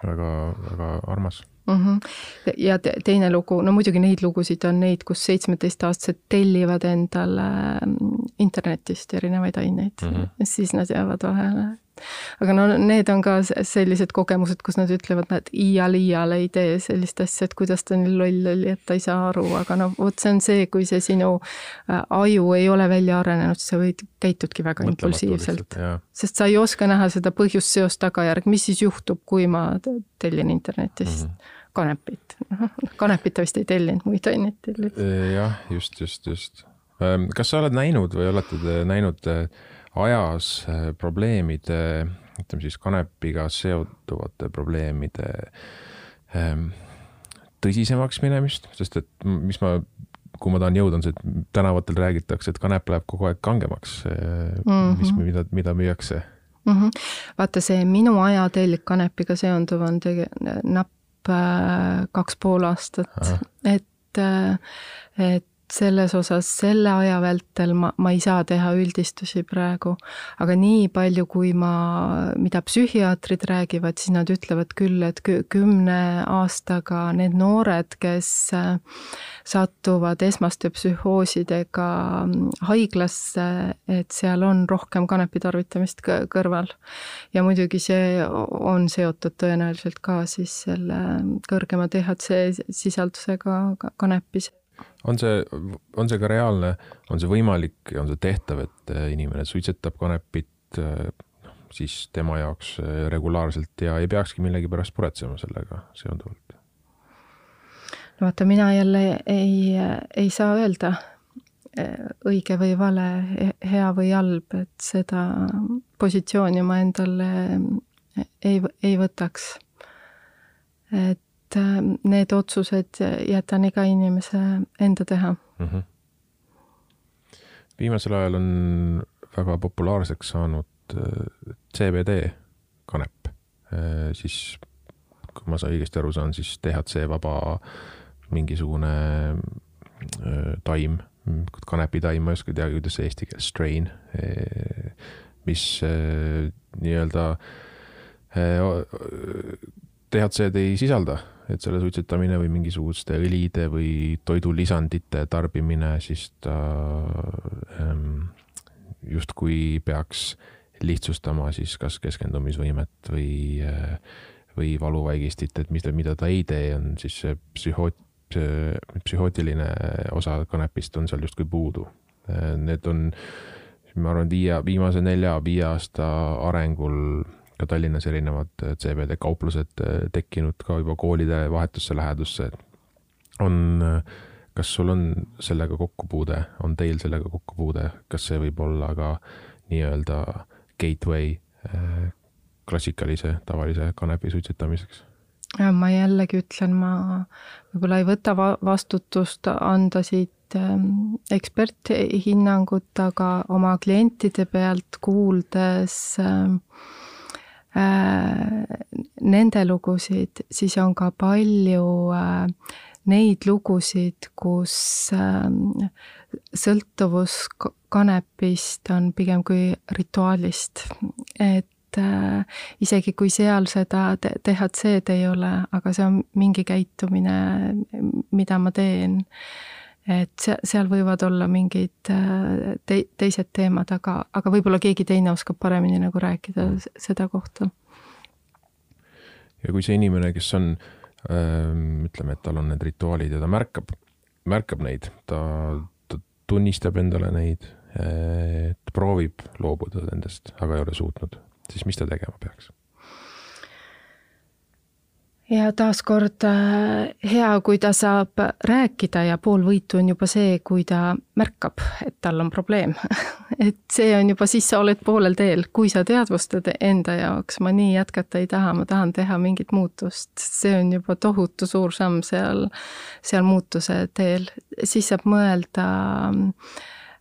väga, väga armas mm. -hmm. ja teine lugu, no muidugi neid lugusid on neid, kus seitsmeteistaastased tellivad endale mm, internetist erinevaid aineid mm -hmm. ja siis nad jäävad vahele aga no need on ka sellised kogemused, kus nad ütlevad, et iial iial ei tee sellist asja, et kuidas ta nii loll oli, et ta ei saa aru, aga no vot, see on see, kui see sinu äh, aju ei ole välja arenenud, sa võid, käitudki väga Mõtlematu impulsiivselt. sest sa ei oska näha seda põhjust, seost, tagajärg, mis siis juhtub, kui ma tellin internetist mm. -hmm kanepit, kanepit ta vist ei tellinud, muid aineid tellib. jah, just, just, just. Ähm, kas sa oled näinud või olete te näinud äh, ajas äh, probleemide, ütleme siis kanepiga seotuvate probleemide ähm, tõsisemaks minemist, sest et mis ma, kuhu ma tahan jõuda, on see, et tänavatel räägitakse, et kanep läheb kogu aeg kangemaks mm, -hmm. mis, mida, mida müüakse mm. -hmm. vaata, see minu ajatelg kanepiga seonduv on tege-, napp kaks pool aastat, et, äh, et selles osas selle aja vältel ma, ma ei saa teha üldistusi praegu, aga nii palju, kui ma, mida psühhiaatrid räägivad, siis nad ütlevad küll, et kümne aastaga need noored, kes äh, satuvad esmaste psühhoosidega mm, haiglasse, et seal on rohkem kanepi tarvitamist kõrval. ja muidugi see on seotud tõenäoliselt ka siis selle kõrgema DHC sisaldusega kanepis on see, on see ka reaalne, on see võimalik ja on see tehtav, et äh, inimene suitsetab kanepit äh, noh, siis tema jaoks äh, regulaarselt ja ei peakski millegipärast muretsema sellega seonduvalt? no vaata, mina jälle ei, ei saa öelda õige või vale, hea või halb, et seda positsiooni ma endale ei, ei võtaks. et et äh, need otsused jätan iga inimese enda teha mm. -hmm. viimasel ajal on väga populaarseks saanud äh, CBD kanep, äh, siis kui ma õigesti aru saan, siis DHC vaba mingisugune taim, kanepitaim, ma ei oska teada, kuidas see eesti keeles, strain, mis nii-öelda DHC-d ei sisalda et selle suitsetamine või mingisuguste õlide või toidulisandite tarbimine, siis ta ähm, justkui peaks lihtsustama siis kas keskendumisvõimet või, äh, või valuvaigistit, et mida, mida ta ei tee, on siis see psühhoot-, psühhootiline osa kanepist on seal justkui puudu. Äh, need on, ma arvan, viie, viimase nelja-viie aasta arengul ka Tallinnas erinevad äh, CBD kauplused äh, tekkinud ka juba koolide vahetusse lähedusse. on, äh, kas sul on sellega kokkupuude, on teil sellega kokkupuude, kas see võib olla ka nii-öelda gateway klassikalise tavalise kanepi suitsetamiseks? ma jällegi ütlen, ma võib-olla ei võta va vastutust anda siit ähm, eksperthinnangut, aga oma klientide pealt kuuldes äh, nende lugusid, siis on ka palju äh, neid lugusid, kus äh, sõltuvus kanepist on pigem kui rituaalist, et äh, isegi kui seal seda DHC-d ei ole, aga see on mingi käitumine, mida ma teen. Et seal, võivad olla mingid äh, te-, teised teemad, aga, aga võib-olla keegi teine oskab paremini nagu rääkida seda kohta. ja kui see inimene, kes on, ähm, ütleme, et tal on need rituaalid ja ta märkab, märkab neid, ta, ta tunnistab endale neid, et proovib loobuda nendest, aga ei ole suutnud siis mis ta tegema peaks? Ja taaskord äh, hea, kui ta saab rääkida ja pool võitu on juba see, kui ta märkab, et tal on probleem. Et see on juba, siis sa oled poolel teel, kui sa teadvustad enda jaoks, ma nii jätkata ei taha, ma tahan teha mingit muutust, see on juba tohutu suur samm seal, seal muutuse teel, siis saab mõelda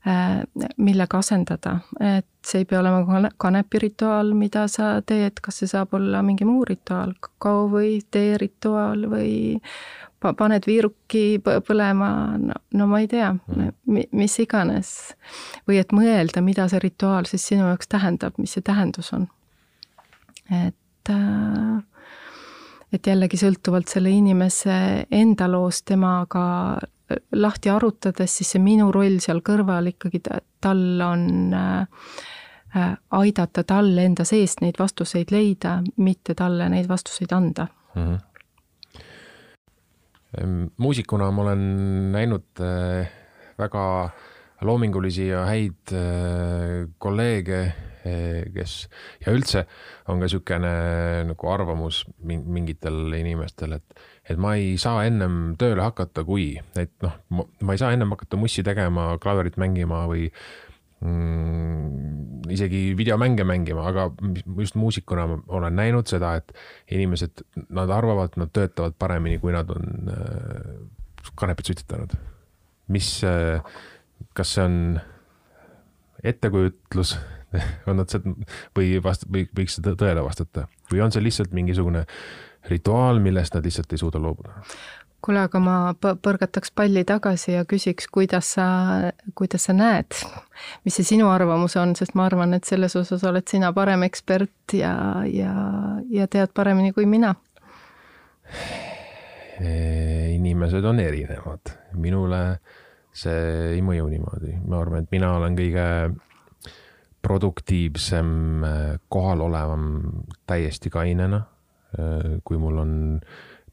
äh, millega asendada, et see ei pea olema kanepirituaal, mida sa teed, kas see saab olla mingi muu rituaal, kakao või teerituaal või paned viiruki põlema, no, no ma ei tea mm., mis iganes. või et mõelda, mida see rituaal siis sinu jaoks tähendab, mis see tähendus on. et äh, et jällegi sõltuvalt selle inimese enda loost temaga lahti arutades, siis see minu roll seal kõrval ikkagi tal on äh, äh, aidata tal enda seest neid vastuseid leida, mitte talle neid vastuseid anda mm. -hmm. muusikuna ma olen näinud äh, väga loomingulisi ja häid kolleege, kes ja üldse on ka niisugune nagu arvamus mingitel inimestel, et et ma ei saa ennem tööle hakata, kui, et noh, ma ei saa ennem hakata mussi tegema, klaverit mängima või mm, isegi videomänge mängima, aga just muusikuna ma olen näinud seda, et inimesed, nad arvavad, nad töötavad paremini, kui nad on äh, kanepit suitsetanud. mis äh,, kas see on ettekujutlus on nad seda või vast- või võiks seda tõele vastata või on see lihtsalt mingisugune rituaal, millest nad lihtsalt ei suuda loobuda. Kuule, aga ma põrgataks palli tagasi ja küsiks, kuidas sa, kuidas sa näed, mis see sinu arvamus on, sest ma arvan, et selles osas oled sina parem ekspert ja, ja, ja tead paremini kui mina. inimesed on erinevad, minule see ei mõju niimoodi, ma arvan, et mina olen kõige produktiivsem, kohalolevam täiesti kainena. Äh, kui mul on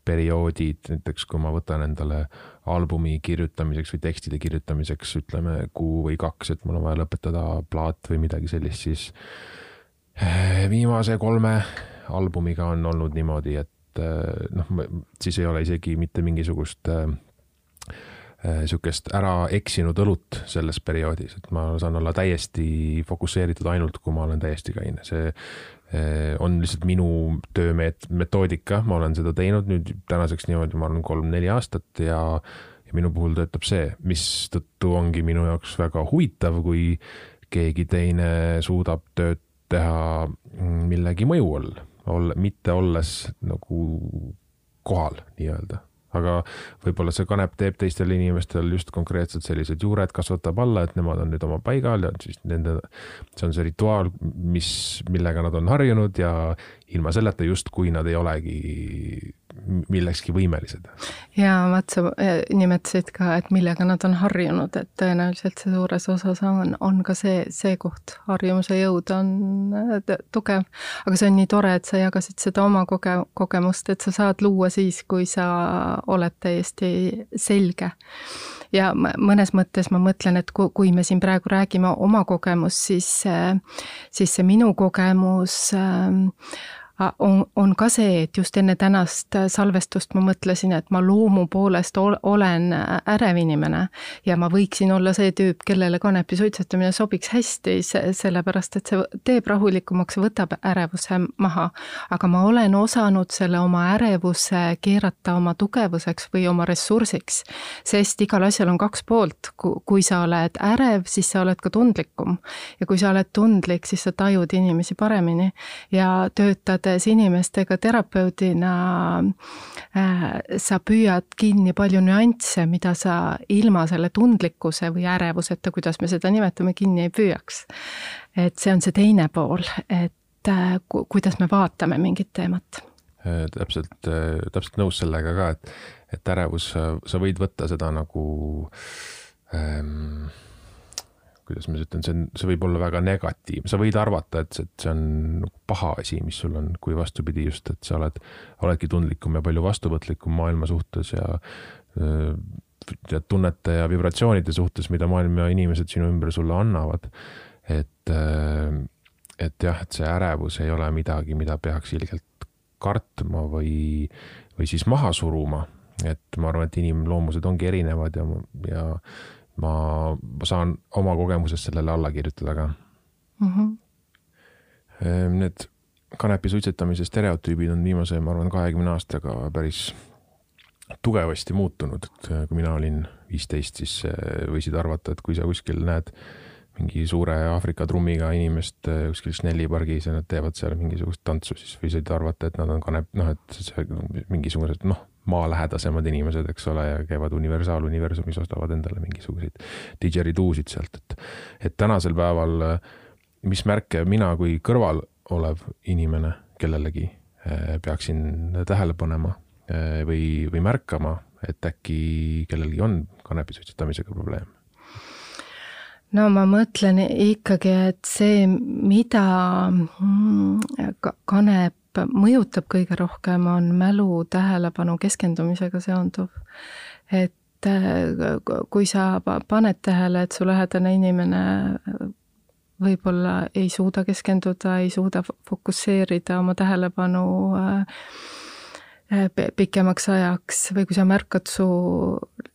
perioodid, näiteks kui ma võtan endale albumi kirjutamiseks või tekstide kirjutamiseks, ütleme kuu või kaks, et mul on vaja lõpetada plaat või midagi sellist, siis äh, viimase kolme albumiga on olnud niimoodi, et äh, noh, siis ei ole isegi mitte mingisugust niisugust ära eksinud õlut selles perioodis, et ma saan olla täiesti fokusseeritud ainult, kui ma olen täiesti kaine, see Eh, on lihtsalt minu töömeet-, metoodika, ma olen seda teinud nüüd tänaseks niimoodi, ma arvan, kolm-neli aastat ja ja minu puhul töötab see, mistõttu ongi minu jaoks väga huvitav, kui keegi teine suudab tööd teha millegi mõju all, olla, mitte olles nagu kohal nii-öelda aga võib-olla see kanep teeb teistel inimestel just konkreetselt sellised juured kasvatab alla, et nemad on nüüd oma paigal ja siis nende, see on see rituaal, mis, millega nad on harjunud ja ilma selleta justkui nad ei olegi millekski võimelised. ja vaat sa nimetasid ka, et millega nad on harjunud, et tõenäoliselt see suures osas on, on ka see, see koht, harjumuse jõud on eh, tugev. aga see on nii tore, et sa jagasid seda oma koge-, kogemust, et sa saad luua siis, kui sa oled täiesti selge ja mõnes mõttes ma mõtlen, et kui me siin praegu räägime oma kogemust, siis, siis see minu kogemus äh, on, on ka see, et just enne tänast salvestust ma mõtlesin, et ma loomu poolest olen ärev inimene ja ma võiksin olla see tüüp, kellele kanepi suitsetamine sobiks hästi, sellepärast et see teeb rahulikumaks, võtab ärevuse maha. aga ma olen osanud selle oma ärevuse keerata oma tugevuseks või oma ressursiks, sest igal asjal on kaks poolt, kui sa oled ärev, siis sa oled ka tundlikum ja kui sa oled tundlik, siis sa tajud inimesi paremini ja töötad töötades inimestega terapeudina äh, sa püüad kinni palju nüansse, mida sa ilma selle tundlikkuse või ärevuseta, kuidas me seda nimetame, kinni ei püüaks. et see on see teine pool, et äh, kuidas me vaatame mingit teemat äh, täpselt, täpselt nõus sellega ka, et, et ärevus, sa võid võtta seda nagu ähm, kuidas ma ütlen, see on, see võib olla väga negatiivne, sa võid arvata, et et see on nagu paha asi, mis sul on, kui vastupidi just, et sa oled, oledki tundlikum ja palju vastuvõtlikum maailma suhtes ja ja tunnete ja vibratsioonide suhtes, mida maailm ja inimesed sinu ümber sulle annavad. et, et jah, et see ärevus ei ole midagi, mida peaks ilgelt kartma või, või siis maha suruma. et ma arvan, et inimloomused ongi erinevad ja, ja ma, ma saan oma kogemusest sellele alla kirjutada ka mm. -hmm. Need kanepi suitsetamise stereotüübid on viimase, ma arvan, kahekümne aastaga päris tugevasti muutunud, et äh, kui mina olin viisteist, siis äh, võisid arvata, et kui sa kuskil näed mingi suure Aafrika trummiga inimest kuskil Snelli pargis ja nad teevad seal mingisugust tantsu, siis võisid arvata, et nad on kanep, noh, et see mingisugused noh, maalähedasemad inimesed, eks ole, ja käivad universaaluniversumis, ostavad endale mingisuguseid didžeriduusid sealt, et, et tänasel päeval, mis märke mina kui kõrval olev inimene kellelegi eh, peaksin tähele panema eh, või, või märkama, et äkki kellelgi on kanepi suitsetamisega probleem? no ma mõtlen ikkagi, et see, mida mm, kanep mõjutab kõige rohkem, on mälu, tähelepanu, keskendumisega seonduv. et äh, kui sa paned tähele, et su lähedane inimene võib-olla ei suuda keskenduda, ei suuda fokusseerida oma tähelepanu äh, äh, pikemaks ajaks või kui sa märkad, su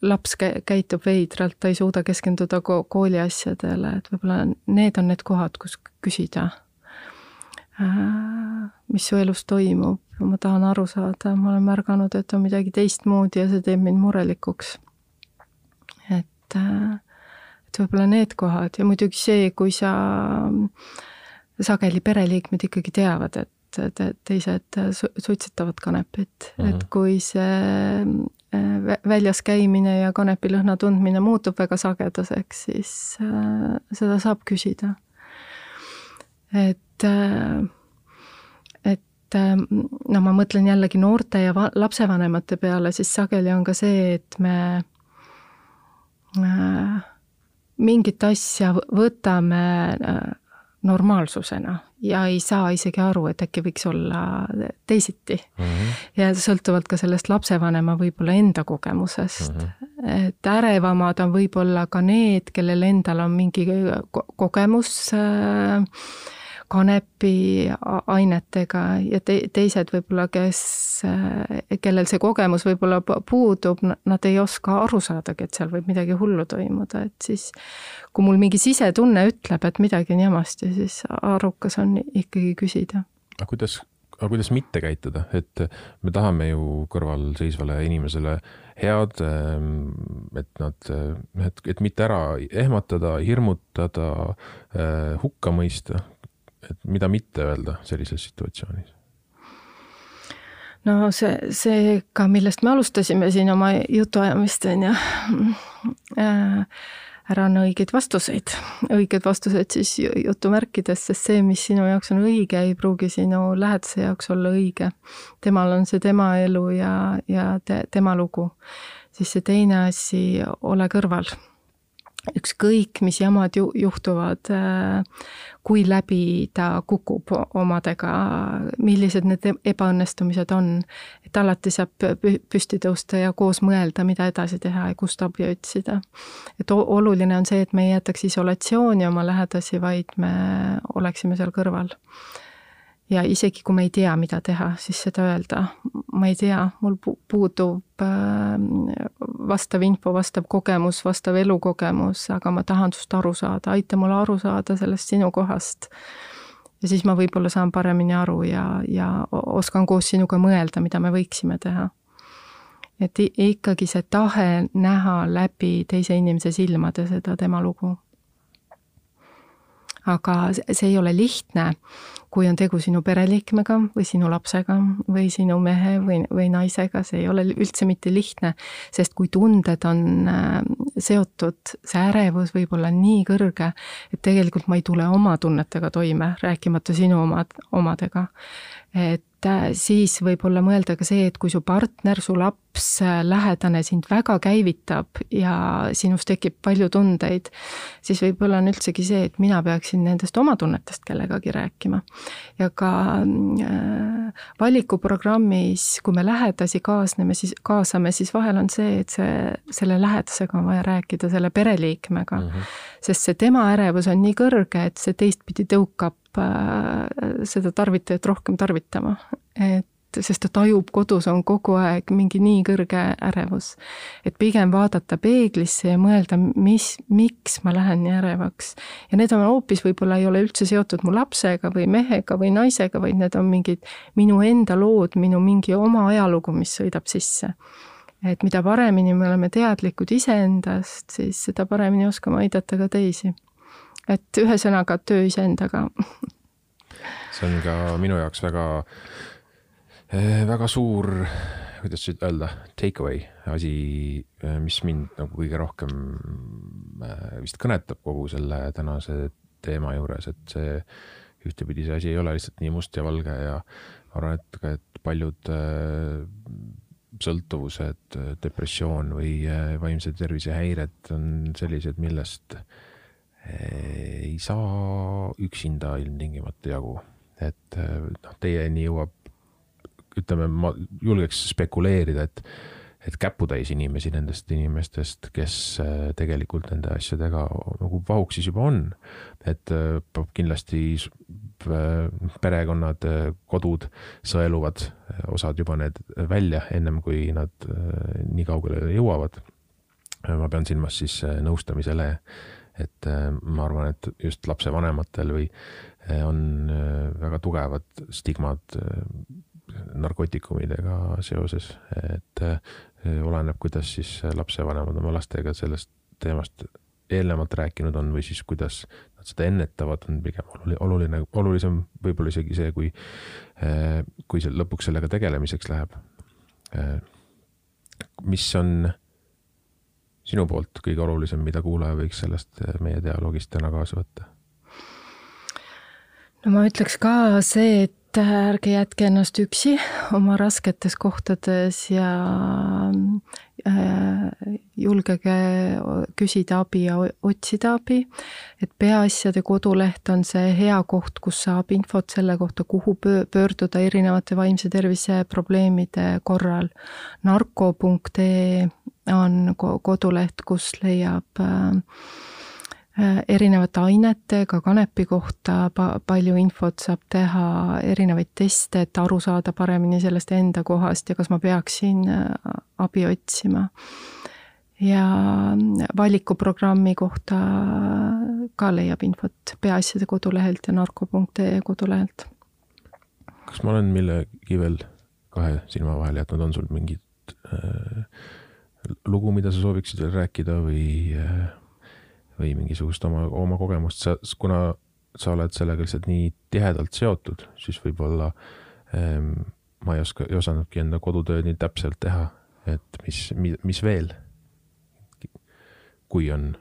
laps käitub veidralt, ta ei suuda keskenduda kooli asjadele, et võib-olla need on need kohad, kus küsida Äh, mis su elus toimub, ma tahan aru saada, ma olen märganud, et on midagi teistmoodi ja see teeb mind murelikuks. et, äh, et võib-olla need kohad ja muidugi see, kui sa, sageli pereliikmed ikkagi teavad, et, teised suitsetavad kanepit mm, -hmm. et kui see äh, väljas käimine ja kanepilõhna tundmine muutub väga sagedaseks, siis seda saab küsida. et Äh, et äh, no ma mõtlen jällegi noorte ja lapsevanemate peale, siis sageli on ka see, et me äh, mingit asja võtame normaalsusena ja ei saa isegi aru, et äkki võiks olla teisiti mm. -hmm. ja sõltuvalt ka sellest lapsevanema võib-olla enda kogemusest mm. -hmm. et ärevamad on võib-olla ka need, kellel endal on mingi kogemus äh, kanepi ainetega ja te, teised võib-olla, kes, kellel see kogemus võib-olla puudub, nad ei oska aru saadagi, et seal võib midagi hullu toimuda, et siis kui mul mingi sisetunne ütleb, et midagi on jamasti, siis arukas on ikkagi küsida. aga kuidas, aga kuidas mitte käituda, et me tahame ju kõrvalseisvale inimesele head, et nad, et, et mitte ära ehmatada, hirmutada, hukka mõista, et mida mitte öelda sellises situatsioonis? no see, see ka, millest me alustasime siin oma jutuajamist, on ju äh,, ära anna õigeid vastuseid, õiged vastused siis jutumärkides, sest see, mis sinu jaoks on õige, ei pruugi sinu lähedase jaoks olla õige. temal on see tema elu ja, ja te, tema lugu. siis see teine asi, ole kõrval ükskõik, mis jamad ju juhtuvad, äh, kui läbi ta kukub omadega, millised need e-, ebaõnnestumised on, et alati saab püsti tõusta ja koos mõelda, mida edasi teha ja kust abi otsida. et oluline on see, et me ei jätaks isolatsiooni oma lähedasi, vaid me oleksime seal kõrval. Ja isegi kui ma ei tea, mida teha, siis seda öelda, ma ei tea, mul puudub äh, vastav info, vastav kogemus, vastav elukogemus, aga ma tahan sinust aru saada, aita mul aru saada sellest sinu kohast. ja siis ma võib-olla saan paremini aru ja, ja oskan koos sinuga mõelda, mida me võiksime teha. et ikkagi see tahe näha läbi teise inimese silmade seda tema lugu aga see ei ole lihtne, kui on tegu sinu pereliikmega või sinu lapsega või sinu mehe või, või naisega, see ei ole üldse mitte lihtne, sest kui tunded on äh, seotud, see ärevus võib olla nii kõrge, et tegelikult ma ei tule oma tunnetega toime, rääkimata sinu omad, omadega. Et äh, siis võib-olla mõelda ka see, et kui su partner, su laps, äh, lähedane sind väga käivitab ja sinust tekib palju tundeid, siis võib-olla on üldsegi see, et mina peaksin nendest oma tunnetest kellegagi rääkima ja ka äh, valikuprogrammis, kui me lähedasi kaasneme, siis kaasame, siis vahel on see, et see, selle lähedasega on vaja rääkida, selle pereliikmega mm. -hmm. sest see tema ärevus on nii kõrge, et see teistpidi tõukab seda tarvitajat rohkem tarvitama. et sest ta tajub, kodus on kogu aeg mingi nii kõrge ärevus. et pigem vaadata peeglisse ja mõelda, mis, miks ma lähen nii ärevaks. ja need on hoopis võib-olla ei ole üldse seotud mu lapsega või mehega või naisega, vaid need on mingid minu enda lood, minu mingi oma ajalugu, mis sõidab sisse. et mida paremini me oleme teadlikud iseendast, siis seda paremini oskame aidata ka teisi. Et ühesõnaga töö iseendaga. See on ka minu jaoks väga Eh, väga suur, kuidas nüüd öelda, take away asi, eh, mis mind nagu kõige rohkem eh, vist kõnetab kogu selle tänase teema juures, et see ühtepidi see asi ei ole lihtsalt nii must ja valge ja ma arvan, et ka, et paljud sõltuvused, depressioon või vaimse tervise häired on sellised, millest ei saa üksinda ilmtingimata jagu. et noh, teieni jõuab ütleme, ma julgeks spekuleerida, et, et käputäis inimesi nendest inimestest, kes äh, tegelikult nende asjadega nagu pahuksis juba on. et äh, kindlasti äh, perekonnad, kodud sõeluvad osad juba need välja, ennem kui nad nii kaugele jõuavad. ma pean silmas siis nõustamisele, et ma arvan, et just lapsevanematel või on väga tugevad stigmad narkootikumidega seoses, et oleneb, kuidas siis lapsevanemad oma lastega sellest teemast eelnevalt rääkinud on või siis kuidas nad seda ennetavad, on pigem oluline, olulisem võib-olla isegi see, kui, kui see lõpuks sellega tegelemiseks läheb. Mis on sinu poolt kõige olulisem, mida kuulaja võiks sellest meie dialoogist täna kaasa võtta? no ma ütleks ka see, et et ärge jätke ennast üksi oma rasketes kohtades ja äh, julgege küsida abi ja otsida abi. et Peaasjade koduleht on see hea koht, kus saab infot selle kohta, kuhu pöörduda erinevate vaimse tervise probleemide korral. narko.ee on koduleht, kus leiab äh, erinevate ainete, ka kanepi kohta pa-, palju infot saab teha, erinevaid teste, et aru saada paremini sellest enda kohast ja kas ma peaksin äh, abi otsima. ja valikuprogrammi kohta ka leiab infot Peaasjade kodulehelt ja narko.ee kodulehelt. kas ma olen millegi veel kahe silma vahele jätnud, on sul mingit äh, lugu, mida sa sooviksid veel rääkida või või mingisugust oma, oma kogemust, sa, kuna sa oled sellega lihtsalt nii tihedalt seotud, siis võib-olla ähm, ma ei oska, ei osanudki enda kodutööd nii täpselt teha, et mis, mis veel, kui on?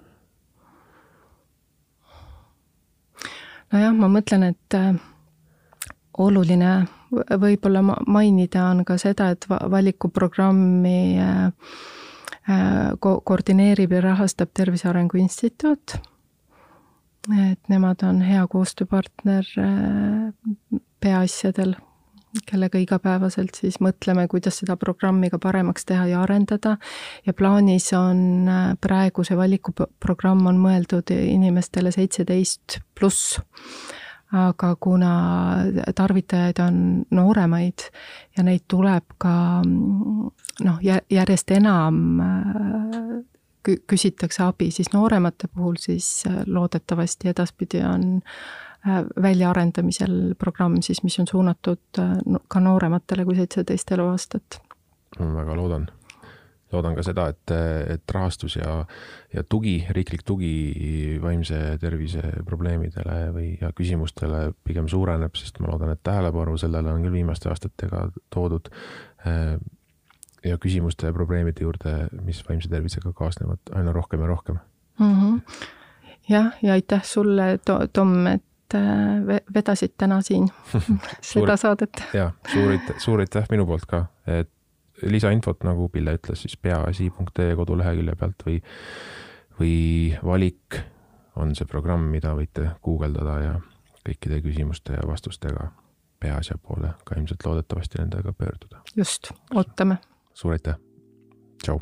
nojah, ma mõtlen, et äh, oluline võib-olla mainida on ka seda, et valikuprogrammi Äh, ko-, koordineerib ja rahastab Tervise Arengu Instituut. et nemad on hea koostööpartner äh, peaasjadel, kellega igapäevaselt siis mõtleme, kuidas seda programmi ka paremaks teha ja arendada. ja plaanis on äh, praegu see valikuprogramm on mõeldud inimestele seitseteist pluss aga kuna tarvitajaid on nooremaid ja neid tuleb ka noh, järjest enam küsitakse abi, siis nooremate puhul siis loodetavasti edaspidi on väljaarendamisel programm siis, mis on suunatud ka noorematele kui seitseteist eluaastat. ma väga loodan loodan ka seda, et, et rahastus ja, ja tugi, riiklik tugi vaimse tervise probleemidele või, ja küsimustele pigem suureneb, sest ma loodan, et tähelepanu sellele on küll viimaste aastatega toodud. ja küsimuste ja probleemide juurde, mis vaimse tervisega kaasnevad, aina rohkem ja rohkem mm. -hmm. jah, ja aitäh sulle, Tom, et äh, vedasid täna siin seda saadet. ja suur aitäh, suur aitäh minu poolt ka, et lisainfot, nagu Pille ütles, siis peaasi.ee kodulehekülje pealt või, või valik on see programm, mida võite guugeldada ja kõikide küsimuste ja vastustega peaasja poole ka ilmselt loodetavasti nendega pöörduda. just, ootame. suur aitäh, tšau